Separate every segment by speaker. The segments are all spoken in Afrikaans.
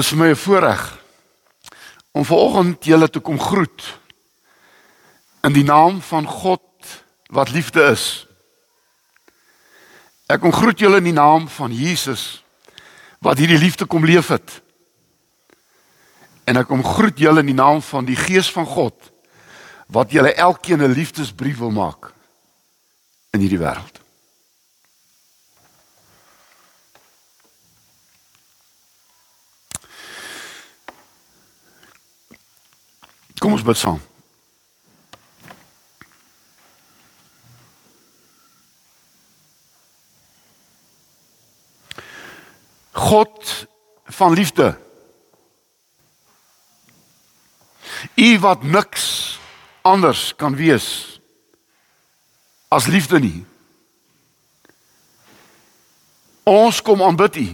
Speaker 1: Dis vir my 'n voorreg om vanoggend julle te kom groet in die naam van God wat liefde is. Ek kom groet julle in die naam van Jesus wat hierdie liefde kom leef het. En ek kom groet julle in die naam van die Gees van God wat julle elkeen 'n liefdesbrief wil maak in hierdie wêreld. Kom ons bid saam. God van liefde. U wat niks anders kan wees as liefde nie. Ons kom aanbid U.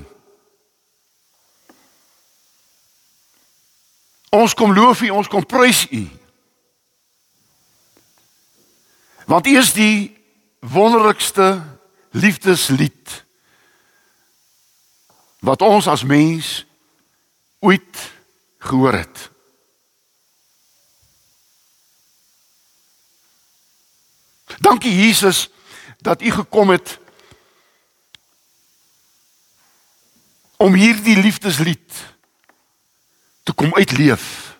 Speaker 1: Ons kom loof U, ons kom prys U. Want U is die wonderlikste liefdeslied wat ons as mens ooit gehoor het. Dankie Jesus dat U gekom het om hierdie liefdeslied te kom uitleef.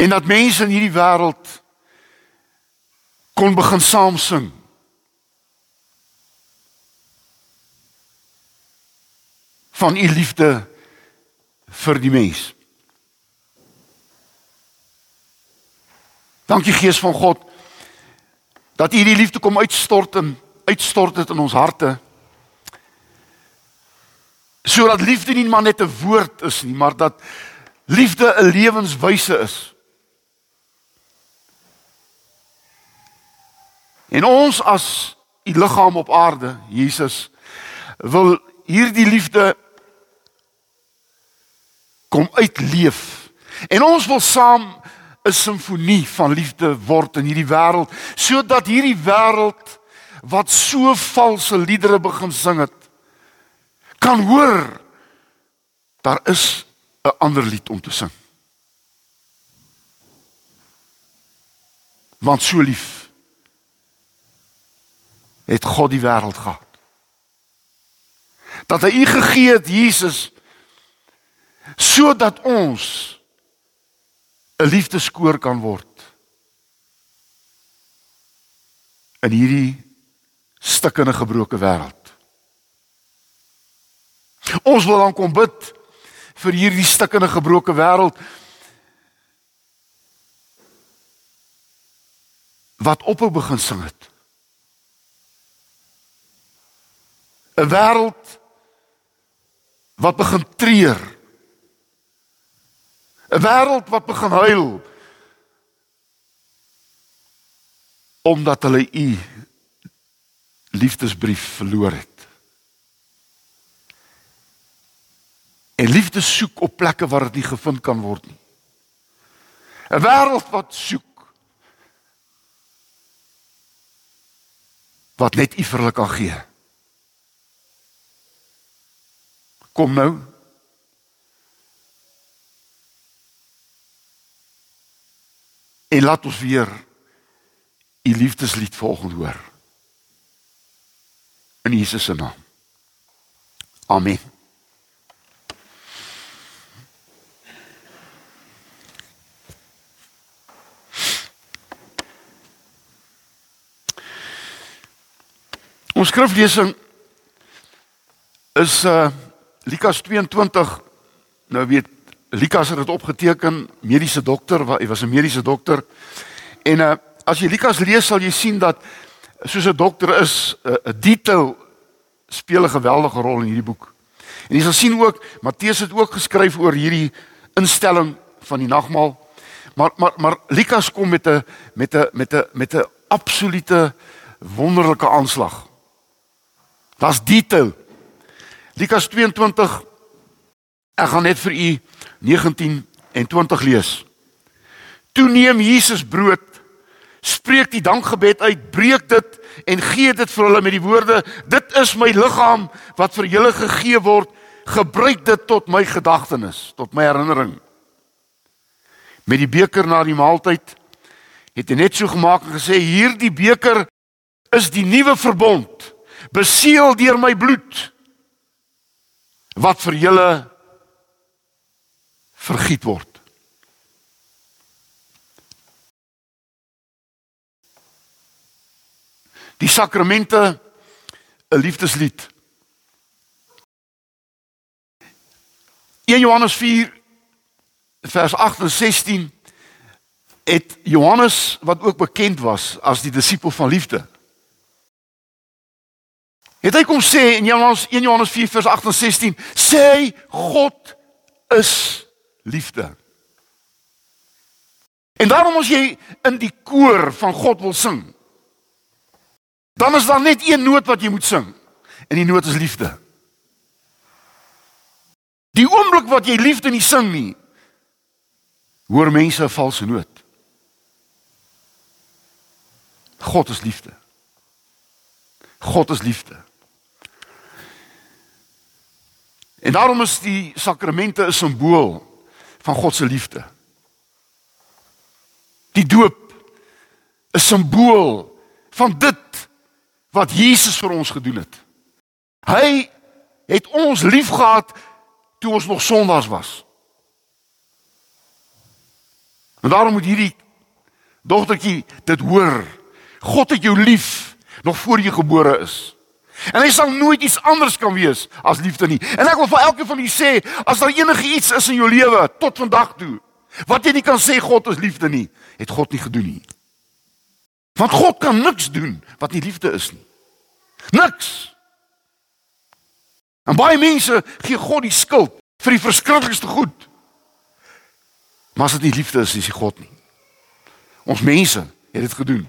Speaker 1: En dat mense in hierdie wêreld kon begin saam sing. van u liefde vir die mens. Dankie Gees van God dat u hierdie liefde kom uitstort en uitstort dit in ons harte sodat liefde nie maar net 'n woord is nie, maar dat liefde 'n lewenswyse is. En ons as u liggaam op aarde, Jesus, wil hierdie liefde kom uitleef. En ons wil saam 'n simfonie van liefde word in hierdie wêreld, sodat hierdie wêreld wat so valse liedere begin sing het, kan hoor daar is 'n ander lied om te sing. Want so lief het God die wêreld gehad. Dat hy u gegee het Jesus sodat ons 'n liefdeskoor kan word in hierdie stikkende gebroke wêreld. Ons wil dan kom bid vir hierdie stikkende gebroke wêreld wat ophou begin sing het. 'n wêreld wat begin treur. 'n wêreld wat begin huil omdat hulle u liefdesbrief verloor het. En liefde soek op plekke waar dit nie gevind kan word nie. 'n Wêreld wat soek wat net U vir hulle kan gee. Kom nou. En laat ons weer U liefdeslied volgende hoor. In Jesus se naam. Amen. Ons skriflesing is uh Lukas 22. Nou weet Lukas het dit opgeteken, mediese dokter, hy was 'n mediese dokter. En uh as jy Lukas lees sal jy sien dat soos 'n dokter is, 'n uh, detail speel 'n geweldige rol in hierdie boek. En jy sal sien ook Matteus het ook geskryf oor hierdie instelling van die nagmaal. Maar maar maar Lukas kom met 'n met 'n met 'n met 'n absolute wonderlike aanslag. Das detail. Lukas 22 Ek gaan net vir u 19 en 20 lees. Toe neem Jesus brood, spreek die dankgebed uit, breek dit en gee dit vir hulle met die woorde: Dit is my liggaam wat vir julle gegee word. Gebruik dit tot my gedagtenis, tot my herinnering. Met die beker na die maaltyd het hy net so gemaak en gesê: Hierdie beker is die nuwe verbond, beseël deur my bloed wat vir julle vergiet word. Die sakramente 'n liefdeslied. 1 Johannes 4 vers 8 en 16 het Johannes wat ook bekend was as die disipel van liefde. Het hy kom sê in Johannes 1 Johannes 4 vers 8 en 16 sê God is liefde. En daarom as jy in die koor van God wil sing, dan is daar net een noot wat jy moet sing. En die noot is liefde. Die oomblik wat jy liefde nie sing nie, hoor mense 'n valse noot. God is liefde. God is liefde. En daarom is die sakramente 'n simbool van God se liefde. Die doop 'n simbool van dit wat Jesus vir ons gedoen het. Hy het ons liefgehad toe ons nog sondaars was. En daarom moet hierdie dogtertjie dit hoor. God het jou lief nog voor jy gebore is. En hy sal nooit iets anders kan wees as liefde nie. En ek wil vir elkeen van julle sê, as daar enige iets is in jou lewe tot vandag toe wat jy nie kan sê God is liefde nie, het God nie gedoen nie. Want God kan niks doen wat nie liefde is nie. Niks. En baie mense gee God die skuld vir die verskriklikste goed. Maar as dit nie liefde is, is dit God nie. Ons mense het dit gedoen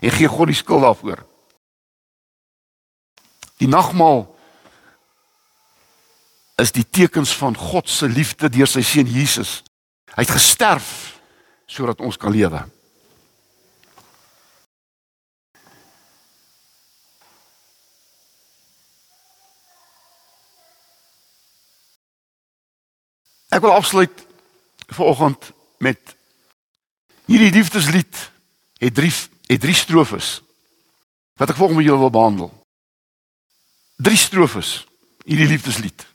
Speaker 1: en gee God die skuld daarvoor. Die nagmaal is die tekens van God se liefde deur sy seun Jesus. Hy het gesterf sodat ons kan lewe. Ek wil afsluit vanoggend met hierdie liefdeslied het drie het drie strofes wat ek volgens julle wil behandel. Drie strofes hierdie liefdeslied.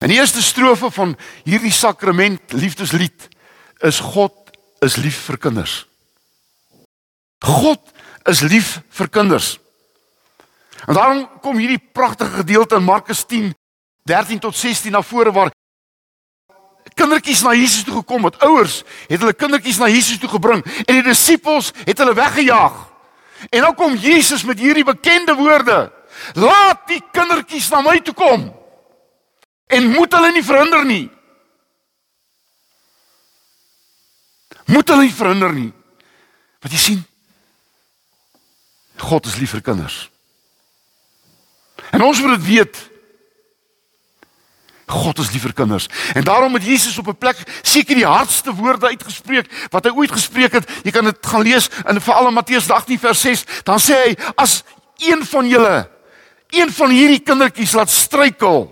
Speaker 1: En die eerste strofe van hierdie sakrament liefdeslied is God is lief vir kinders. God is lief vir kinders. En daarom kom hierdie pragtige gedeelte in Markus 10 13 tot 16 na vore waar kindertjies na Jesus toe gekom het. Ouers het hulle kindertjies na Jesus toe gebring en die disippels het hulle weggejaag. En nou kom Jesus met hierdie bekende woorde: Laat die kindertjies na my toe kom. En moet hulle nie verhinder nie. Moet hulle nie verhinder nie. Wat jy sien? God is lief vir kinders. En ons moet dit weet. God is lief vir kinders. En daarom het Jesus op 'n plek seker die hardste woorde uitgespreek wat hy ooit gespreek het. Jy kan dit gaan lees in veral in Matteus 18 vers 6. Dan sê hy: "As een van julle een van hierdie kindertjies laat struikel,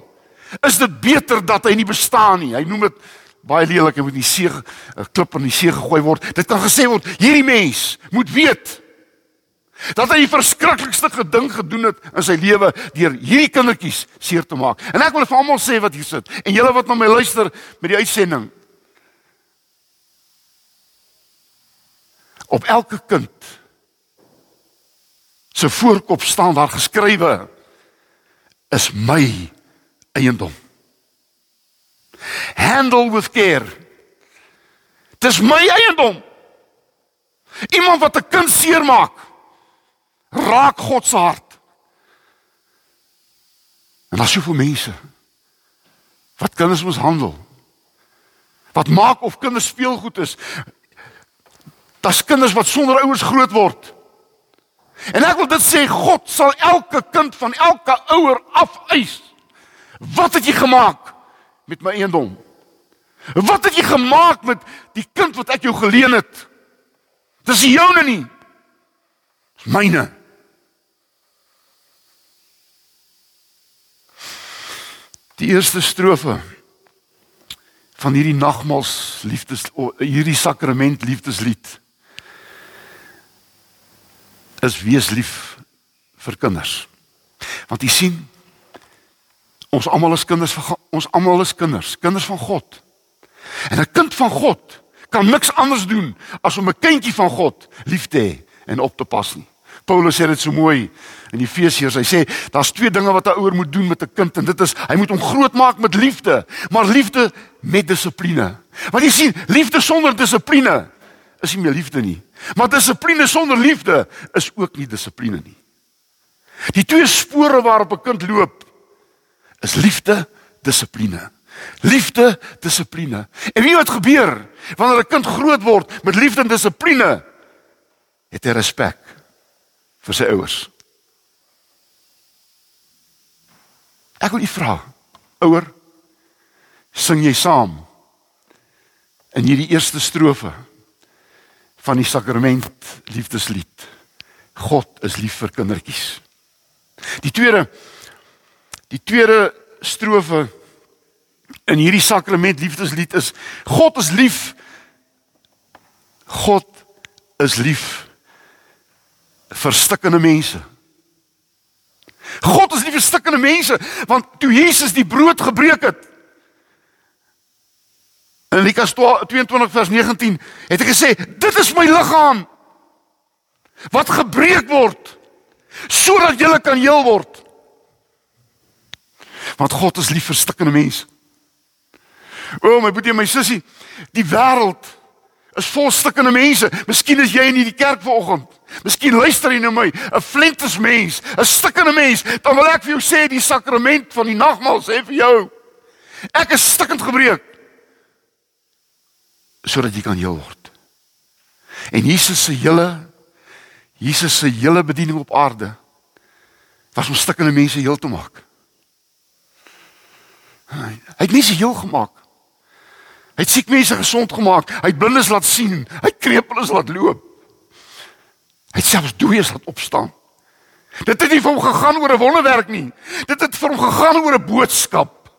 Speaker 1: is dit beter dat hy nie bestaan nie." Hy noem dit baie lelik, hy moet nie see 'n klip in die see gegooi word. Dit kan gesê word: "Hierdie mens moet weet dat hy die verskriklikste geding gedoen het in sy lewe deur hierdie kindertjies seer te maak. En ek wil vir almal sê wat hier sit en julle wat na my luister met die uitsending. Op elke kind se voorkop staan daar geskrywe is my eiendom. Handle with care. Dis my eiendom. Iemand wat 'n kind seermaak raak God se hart. En daar's soveel mense wat kinders mishandel. Wat maak of kinders speelgoed is. Daar's kinders wat sonder ouers groot word. En ek wil dit sê God sal elke kind van elke ouer afeis. Wat het jy gemaak met my eiendom? Wat het jy gemaak met die kind wat ek jou geleen het? Dis joune nie. Dis myne. Die eerste strofe van hierdie nagmaals liefdes hierdie sakrament liefdeslied is wees lief vir kinders. Want jy sien ons almal is kinders van ons almal is kinders, kinders van God. En 'n kind van God kan niks anders doen as om 'n kindjie van God lief te hê en op te pas nie. Paulus sê dit so mooi in Efesiërs. Hy sê daar's twee dinge wat 'n ouer moet doen met 'n kind en dit is hy moet hom grootmaak met liefde, maar liefde met dissipline. Want jy sien, liefde sonder dissipline is nie meer liefde nie. Maar dissipline sonder liefde is ook nie dissipline nie. Die twee spore waarop 'n kind loop is liefde, dissipline. Liefde, dissipline. En weet wat gebeur wanneer 'n kind groot word met liefde en dissipline? Het hy respek vir sy ouers. Ek wil u vra, ouer, sing jy saam in hierdie eerste strofe van die sakrament liefdeslied? God is lief vir kindertjies. Die tweede die tweede strofe in hierdie sakrament liefdeslied is God is lief God is lief vir stikkende mense. God is lief vir stikkende mense want toe Jesus die brood gebreek het in Lukas 22 vers 19 het hy gesê dit is my liggaam wat gebreek word sodat jy kan heel word. Want God is lief vir stikkende mense. O my boetie my sussie, die wêreld is vol stikkende mense. Miskien is jy in hierdie kerk vanoggend. Miskien luister jy na my, 'n flentes mens, 'n stikkende mens. Dan wil ek vir jou sê die sakrament van die nagmaal sê vir jou. Ek is stikkend gebreek sodat jy kan heel word. En Jesus se hele Jesus se hele bediening op aarde was om stikkende mense heel te maak. Hy het mense heel gemaak. Hy het siek mense gesond gemaak. Hy het blindes laat sien. Hy het krepeles laat loop. Hy het selfs dooies laat opstaan. Dit het nie vir hom gegaan oor 'n wonderwerk nie. Dit het vir hom gegaan oor 'n boodskap.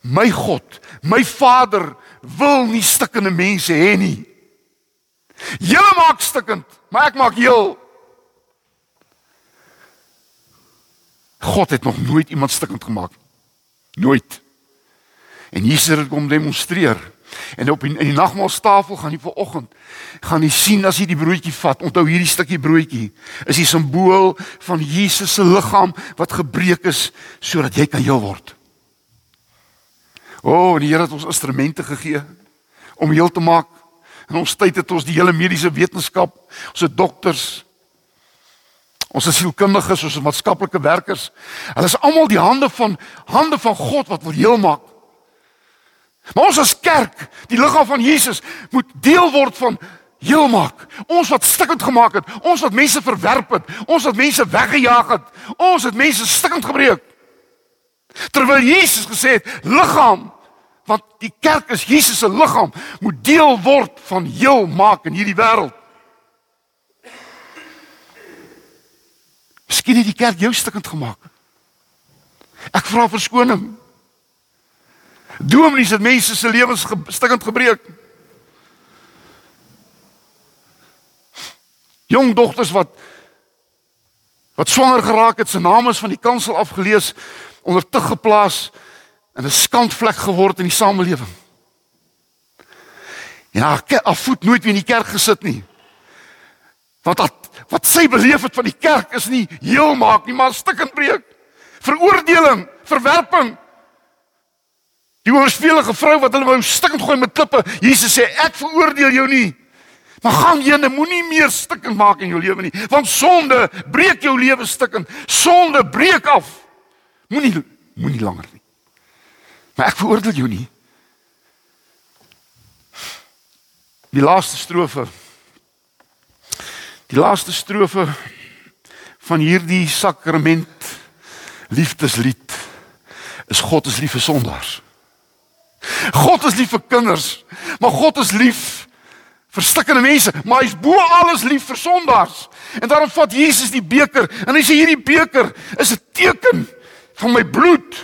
Speaker 1: My God, my Vader wil nie stikkende mense hê nie. Julle maak stikkend, maar ek maak heel. God het nog nooit iemand stikkend gemaak. Nooit. En Jesus het dit kom demonstreer. En op in, in die nagmaaltafel gaan jy vanoggend gaan jy sien as jy die broodjie vat. Onthou hierdie stukkie broodjie is die simbool van Jesus se liggaam wat gebreek is sodat jy kan heel word. O, oh, die Here het ons instrumente gegee om heel te maak. In ons tyd het ons die hele mediese wetenskap, ons het dokters, ons is sielkundiges, ons is maatskaplike werkers. Hulle is almal die hande van hande van God wat wil heel maak. Maar ons as kerk, die liggaam van Jesus, moet deel word van heel maak. Ons wat stikkend gemaak het, ons wat mense verwerp het, ons wat mense weggejaag het, ons het mense stikkend gebreek. Terwyl Jesus gesê het, liggaam, want die kerk is Jesus se liggaam, moet deel word van heel maak in hierdie wêreld. Miskien het die kerk jou stikkend gemaak. Ek vra verskoning. Dominees het mense se lewens ge, stikkend gebreek. Jong dogters wat wat swanger geraak het, se name is van die kansel afgelees, onder te geplaas en 'n skandvlek geword in die samelewing. Ja, haar voet nooit weer in die kerk gesit nie. Wat wat sy beleef het van die kerk is nie heel maak nie, maar stikkend breek. Veroordeling, verwerping, Die oorspelige vrou wat hulle wou stikkend gooi met klippe. Jesus sê ek veroordeel jou nie. Maar gaan jy net moenie meer stikkend maak in jou lewe nie, want sonde breek jou lewe stikkend. Sonde breek af. Moenie moenie langer nie. Maar ek veroordeel jou nie. Die laaste strofe. Die laaste strofe van hierdie sakrament liefdeslied is God is lief vir sondaars. God is lief vir kinders, maar God is lief vir stikkende mense, maar hy's bo alles lief vir sondaars. En daarom vat Jesus die beker en hy sê hierdie beker is 'n teken van my bloed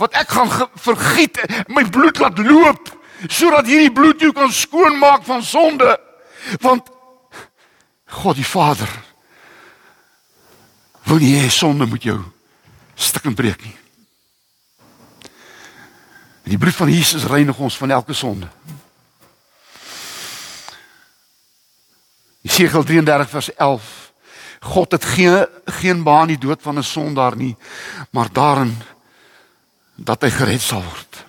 Speaker 1: wat ek gaan vergiet, my bloed laat loop sodat hierdie bloed jou kan skoonmaak van sonde. Want God die Vader wil nie hê sonde moet jou stikkend breek nie. Die bloed van Jesus reinig ons van elke sonde. Jesaja 33 vers 11. God het geen geen baan die dood van 'n sondaar nie, maar daarin dat hy gered sal word.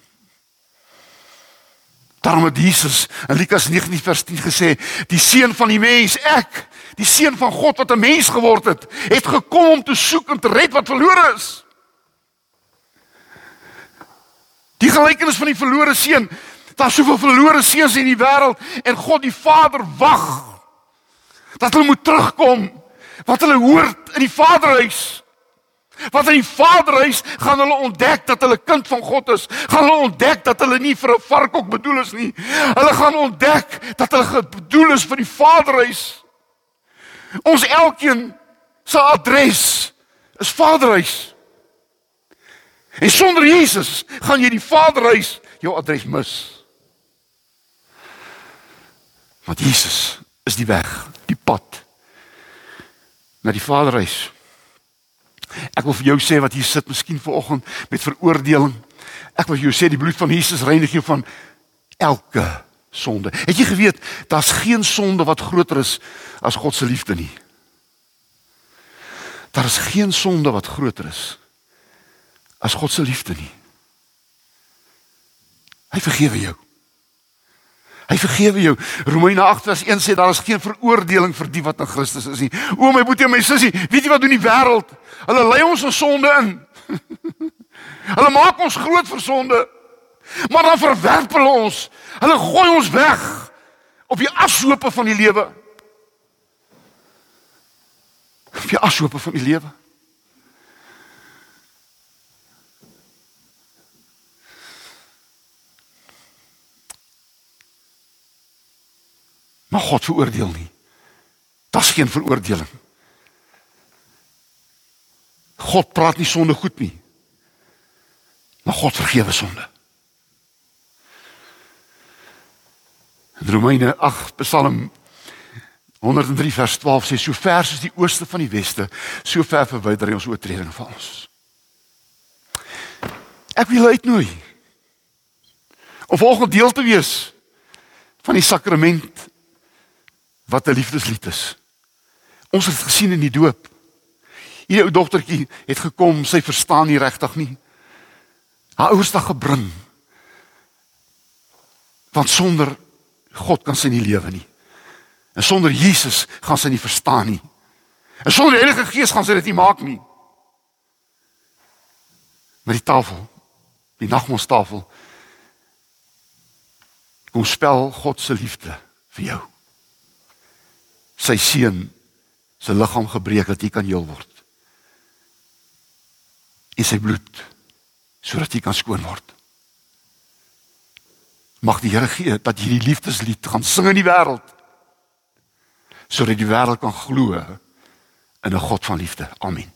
Speaker 1: Daarom het Jesus in Lukas 19 vers 10 gesê, die seun van die mens, ek, die seun van God wat 'n mens geword het, het gekom om te soek en te red wat verlore is. Die gelykenis van die verlore seun, daar's soveel verlore seuns in die wêreld en God die Vader wag dat hulle moet terugkom wat hulle hoort in die Vaderhuis. Wat in die Vaderhuis gaan hulle ontdek dat hulle kind van God is. Gaan hulle ontdek dat hulle nie vir 'n varkok bedoel is nie. Hulle gaan ontdek dat hulle bedoel is vir die Vaderhuis. Ons elkeen se adres is Vaderhuis. En sonder Jesus gaan jy die Vaderhuis jou adres mis. Want Jesus is die weg, die pad na die Vaderhuis. Ek wil vir jou sê wat hier sit miskien vanoggend met veroordeling. Ek wil jou sê die bloed van Jesus reinig jou van elke sonde. Het jy geweet daar's geen sonde wat groter is as God se liefde nie? Daar is geen sonde wat groter is as God se liefde nie. Hy vergewe jou. Hy vergewe jou. Romeine 8:1 sê daar is geen veroordeling vir die wat in Christus is nie. O my boetie en my sussie, weet jy wat doen die wêreld? Hulle lei ons in sonde in. hulle maak ons groot vir sonde. Maar dan verwerp hulle ons. Hulle gooi ons weg op die ashope van die lewe. Op die ashope van die lewe. Maar God veroordeel nie. Daar's geen veroordeling. God praat nie sonde goed nie. Maar God vergewe sonde. In Romeine 8 Psalm 103 vers 12 sê so ver soos die ooste van die weste, so ver verwyder hy ons oortredinge van ons. Ek wil uitnooi om volgende deel te wees van die sakrament wat 'n liefdeslied is. Ons het gesien in die doop. Hierdie ou dogtertjie het gekom, sy verstaan nie regtig nie. Haar ouers het gebring. Want sonder God kan sy nie lewe nie. En sonder Jesus gaan sy nie verstaan nie. En sonder die Heilige Gees gaan sy dit nie maak nie. Met die tafel, die nagmaaltafel, kom spel God se liefde vir jou sy seun se liggaam gebreek dat jy kan heel word. In sy bloed sodat jy kan skoon word. Mag die Here gee dat jy die liefdeslied gaan sing in die wêreld sodat die wêreld kan glo in 'n God van liefde. Amen.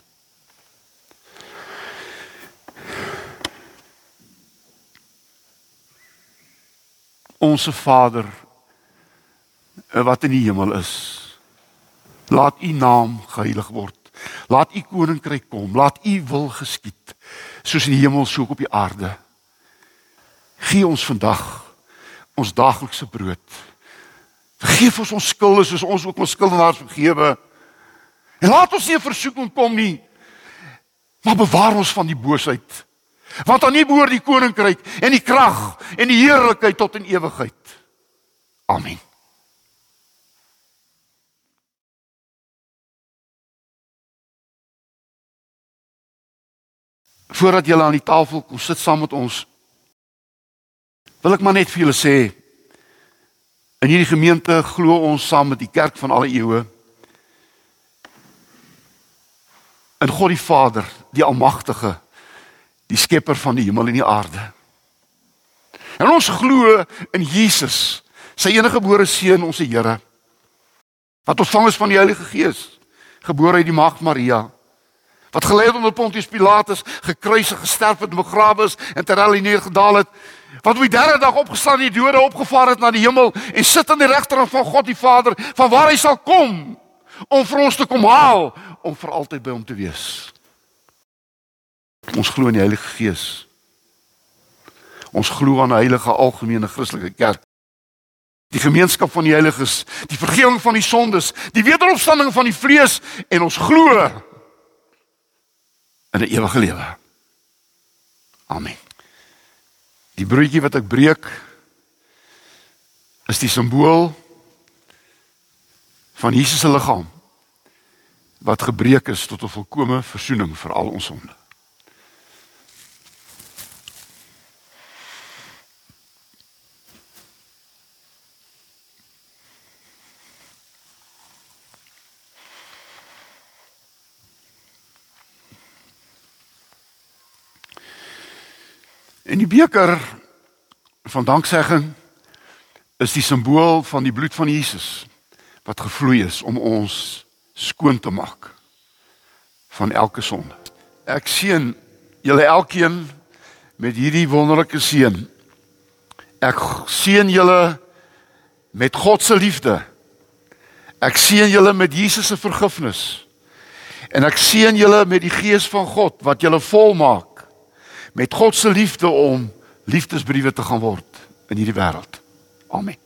Speaker 1: Onse Vader wat in die hemel is Laat u naam geheilig word. Laat u koninkryk kom. Laat u wil geskied soos in die hemel so op die aarde. Gee ons vandag ons daaglikse brood. Vergeef ons ons skulde soos ons ook ons skuldenaars vergewe. En laat ons nie in versoeking kom nie. Maar bewaar ons van die boosheid. Want aan U behoort die koninkryk en die krag en die heerlikheid tot in ewigheid. Amen. Voordat julle aan die tafel kom sit saam met ons wil ek maar net vir julle sê in hierdie gemeente glo ons saam met die kerk van alle eeue in God die Vader die almagtige die skepper van die hemel en die aarde. En ons glo in Jesus Sy enige gebore seun, ons Here, wat ontvang is van die Heilige Gees, gebore uit die Maagd Maria, wat gelei het onder Pontius Pilatus, gekruisig, gesterf het, begrawe is en terwyl hy neergedaal het, wat op die derde dag opgestaan het, die dode opgevaar het na die hemel en sit aan die regterkant van God die Vader, van waar hy sal kom om vir ons te kom haal om vir altyd by hom te wees. Ons glo in die Heilige Gees. Ons glo aan 'n heilige algemene Christelike kerk. Die gemeenskap van die heiliges, die vergifnis van die sondes, die wederopstanding van die vlees en ons glo in 'n ewige lewe. Amen. Die broodjie wat ek breek is die simbool van Jesus se liggaam wat gebreek is tot 'n volkomme verzoening vir al ons sonde. En die beker van danksegging is die simbool van die bloed van Jesus wat gevloei is om ons skoon te maak van elke sonde. Ek seën julle elkeen met hierdie wonderlike seën. Ek seën julle met God se liefde. Ek seën julle met Jesus se vergifnis. En ek seën julle met die gees van God wat julle volmaak met God se liefde om liefdesbriewe te gaan word in hierdie wêreld. Amen.